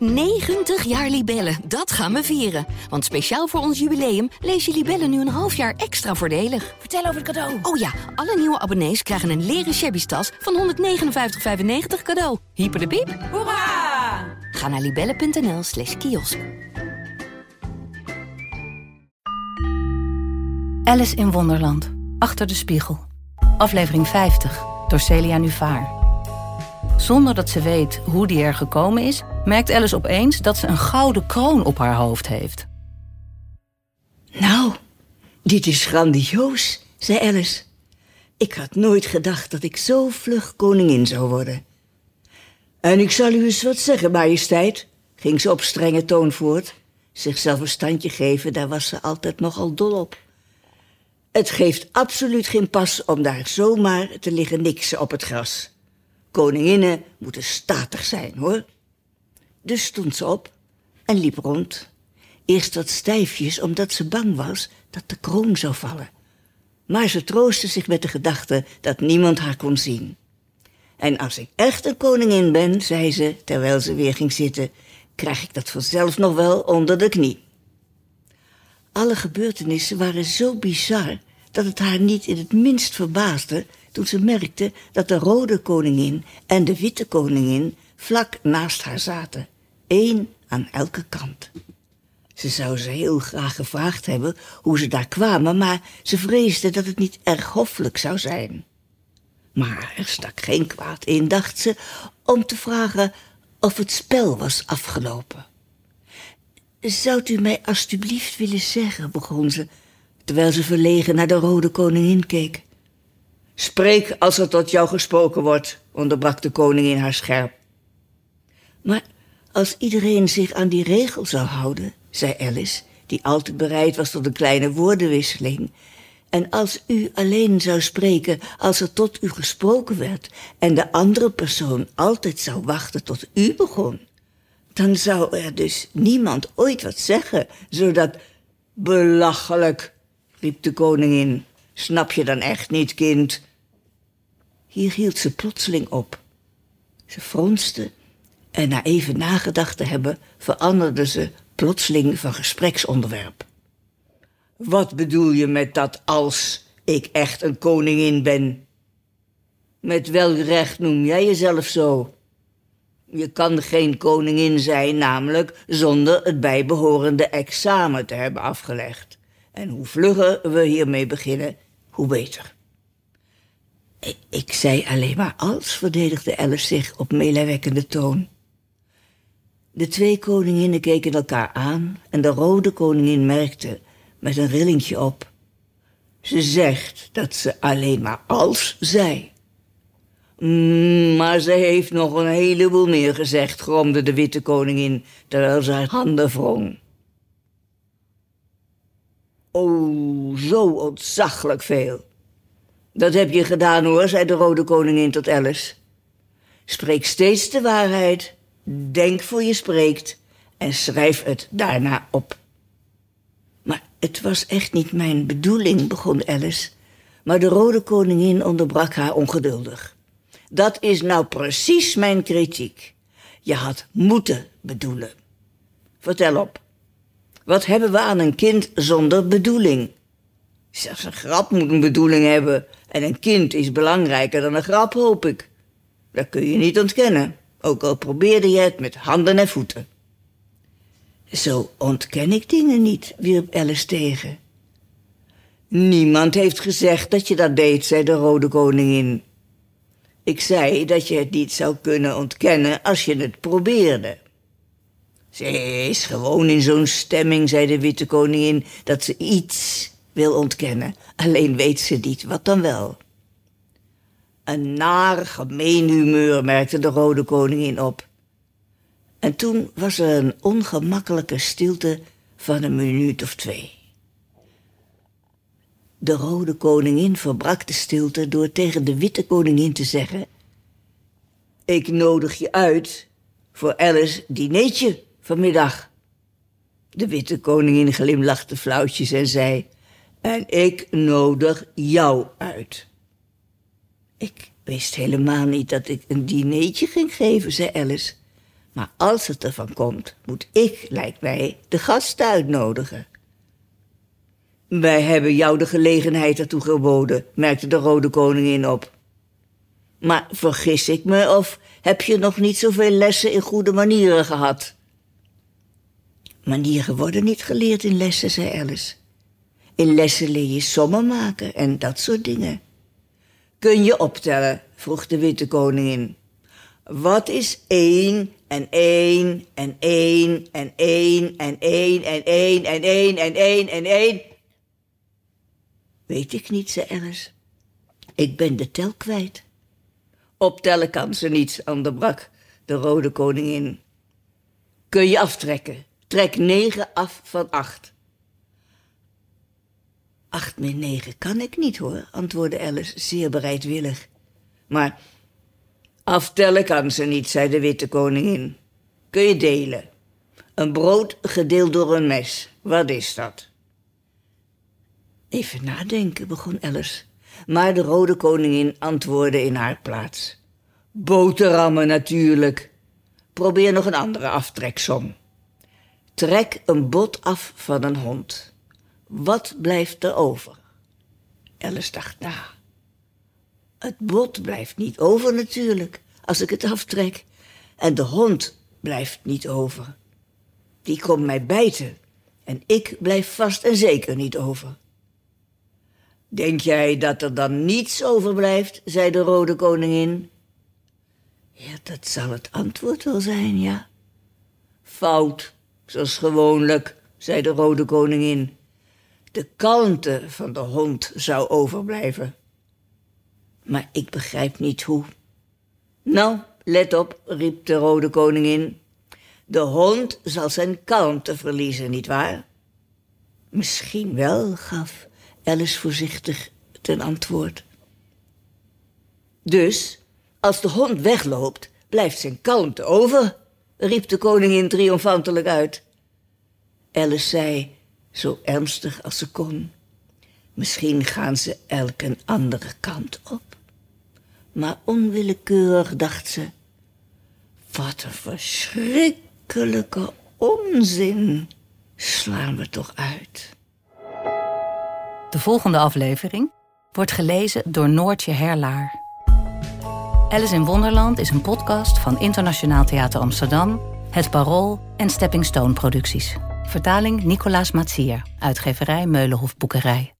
90 jaar Libellen, dat gaan we vieren. Want speciaal voor ons jubileum lees je Libellen nu een half jaar extra voordelig. Vertel over het cadeau. Oh ja, alle nieuwe abonnees krijgen een leren shabby tas van 159,95 cadeau. Hyper de piep. Hoera! Ga naar libellen.nl slash kiosk. Alice in Wonderland. Achter de spiegel. Aflevering 50 door Celia Nuvaar. Zonder dat ze weet hoe die er gekomen is, merkt Alice opeens dat ze een gouden kroon op haar hoofd heeft. Nou, dit is grandioos, zei Alice. Ik had nooit gedacht dat ik zo vlug koningin zou worden. En ik zal u eens wat zeggen, majesteit, ging ze op strenge toon voort. Zichzelf een standje geven, daar was ze altijd nogal dol op. Het geeft absoluut geen pas om daar zomaar te liggen niksen op het gras. Koninginnen moeten statig zijn, hoor. Dus stond ze op en liep rond. Eerst wat stijfjes, omdat ze bang was dat de kroon zou vallen. Maar ze troostte zich met de gedachte dat niemand haar kon zien. En als ik echt een koningin ben, zei ze, terwijl ze weer ging zitten, krijg ik dat vanzelf nog wel onder de knie. Alle gebeurtenissen waren zo bizar dat het haar niet in het minst verbaasde toen ze merkte dat de rode koningin en de witte koningin vlak naast haar zaten, één aan elke kant. Ze zou ze heel graag gevraagd hebben hoe ze daar kwamen, maar ze vreesde dat het niet erg hoffelijk zou zijn. Maar er stak geen kwaad in, dacht ze, om te vragen of het spel was afgelopen. Zou u mij alstublieft willen zeggen, begon ze, terwijl ze verlegen naar de rode koningin keek. Spreek als er tot jou gesproken wordt, onderbrak de koningin haar scherp. Maar als iedereen zich aan die regel zou houden, zei Alice, die altijd bereid was tot een kleine woordenwisseling, en als u alleen zou spreken als er tot u gesproken werd en de andere persoon altijd zou wachten tot u begon, dan zou er dus niemand ooit wat zeggen, zodat... Belachelijk, riep de koningin. Snap je dan echt niet, kind? Hier hield ze plotseling op. Ze fronste en na even nagedacht te hebben, veranderde ze plotseling van gespreksonderwerp. Wat bedoel je met dat als ik echt een koningin ben? Met welk recht noem jij jezelf zo? Je kan geen koningin zijn, namelijk zonder het bijbehorende examen te hebben afgelegd. En hoe vlugger we hiermee beginnen, hoe beter. Ik, zei alleen maar als, verdedigde Alice zich op meelijwekkende toon. De twee koninginnen keken elkaar aan en de rode koningin merkte met een rillingje op. Ze zegt dat ze alleen maar als zei. Mm, maar ze heeft nog een heleboel meer gezegd, gromde de witte koningin, terwijl ze haar handen wrong. Oh, zo ontzaglijk veel. Dat heb je gedaan hoor, zei de rode koningin tot Alice. Spreek steeds de waarheid, denk voor je spreekt en schrijf het daarna op. Maar het was echt niet mijn bedoeling, begon Alice, maar de rode koningin onderbrak haar ongeduldig. Dat is nou precies mijn kritiek. Je had moeten bedoelen. Vertel op. Wat hebben we aan een kind zonder bedoeling? Zelfs een grap moet een bedoeling hebben. En een kind is belangrijker dan een grap, hoop ik. Dat kun je niet ontkennen, ook al probeerde je het met handen en voeten. Zo ontken ik dingen niet, wierp Alice tegen. Niemand heeft gezegd dat je dat deed, zei de rode koningin. Ik zei dat je het niet zou kunnen ontkennen als je het probeerde. Ze is gewoon in zo'n stemming, zei de witte koningin, dat ze iets wil ontkennen. Alleen weet ze niet wat dan wel. Een naar, gemeen humeur, merkte de rode koningin op. En toen was er een ongemakkelijke stilte van een minuut of twee. De rode koningin verbrak de stilte door tegen de witte koningin te zeggen... Ik nodig je uit voor Alice dineetje vanmiddag. De witte koningin glimlachte flauwtjes en zei... En ik nodig jou uit. Ik wist helemaal niet dat ik een dineetje ging geven, zei Alice. Maar als het ervan komt, moet ik, lijkt mij, de gasten uitnodigen. Wij hebben jou de gelegenheid ertoe geboden, merkte de Rode Koningin op. Maar vergis ik me of heb je nog niet zoveel lessen in goede manieren gehad? Manieren worden niet geleerd in lessen, zei Alice. In lessen leer je sommen maken en dat soort dingen. Kun je optellen? vroeg de witte koningin. Wat is één en één en één en één en één en één en één en één en één? Weet ik niet, zei Alice. Ik ben de tel kwijt. Optellen kan ze niet, onderbrak de rode koningin. Kun je aftrekken? Trek negen af van acht. Acht min negen kan ik niet, hoor, antwoordde Alice zeer bereidwillig. Maar aftellen kan ze niet, zei de witte koningin. Kun je delen? Een brood gedeeld door een mes. Wat is dat? Even nadenken, begon Alice. Maar de rode koningin antwoordde in haar plaats. Boterhammen natuurlijk. Probeer nog een andere aftreksom. Trek een bot af van een hond. Wat blijft er over? Alice dacht na. Het bot blijft niet over natuurlijk, als ik het aftrek. En de hond blijft niet over. Die komt mij bijten. En ik blijf vast en zeker niet over. Denk jij dat er dan niets overblijft? zei de rode koningin. Ja, dat zal het antwoord wel zijn, ja. Fout, zoals gewoonlijk, zei de rode koningin. De kalmte van de hond zou overblijven. Maar ik begrijp niet hoe. Nou, let op, riep de rode koningin. De hond zal zijn kalmte verliezen, nietwaar? Misschien wel, gaf Alice voorzichtig ten antwoord. Dus, als de hond wegloopt, blijft zijn kalmte over, riep de koningin triomfantelijk uit. Alice zei, zo ernstig als ze kon. Misschien gaan ze elk een andere kant op. Maar onwillekeurig dacht ze: wat een verschrikkelijke onzin slaan we toch uit. De volgende aflevering wordt gelezen door Noortje Herlaar. Alice in Wonderland is een podcast van Internationaal Theater Amsterdam, Het Parool en Stepping Stone Producties. Vertaling Nicolaas Matsier, uitgeverij Meulenhof Boekerij.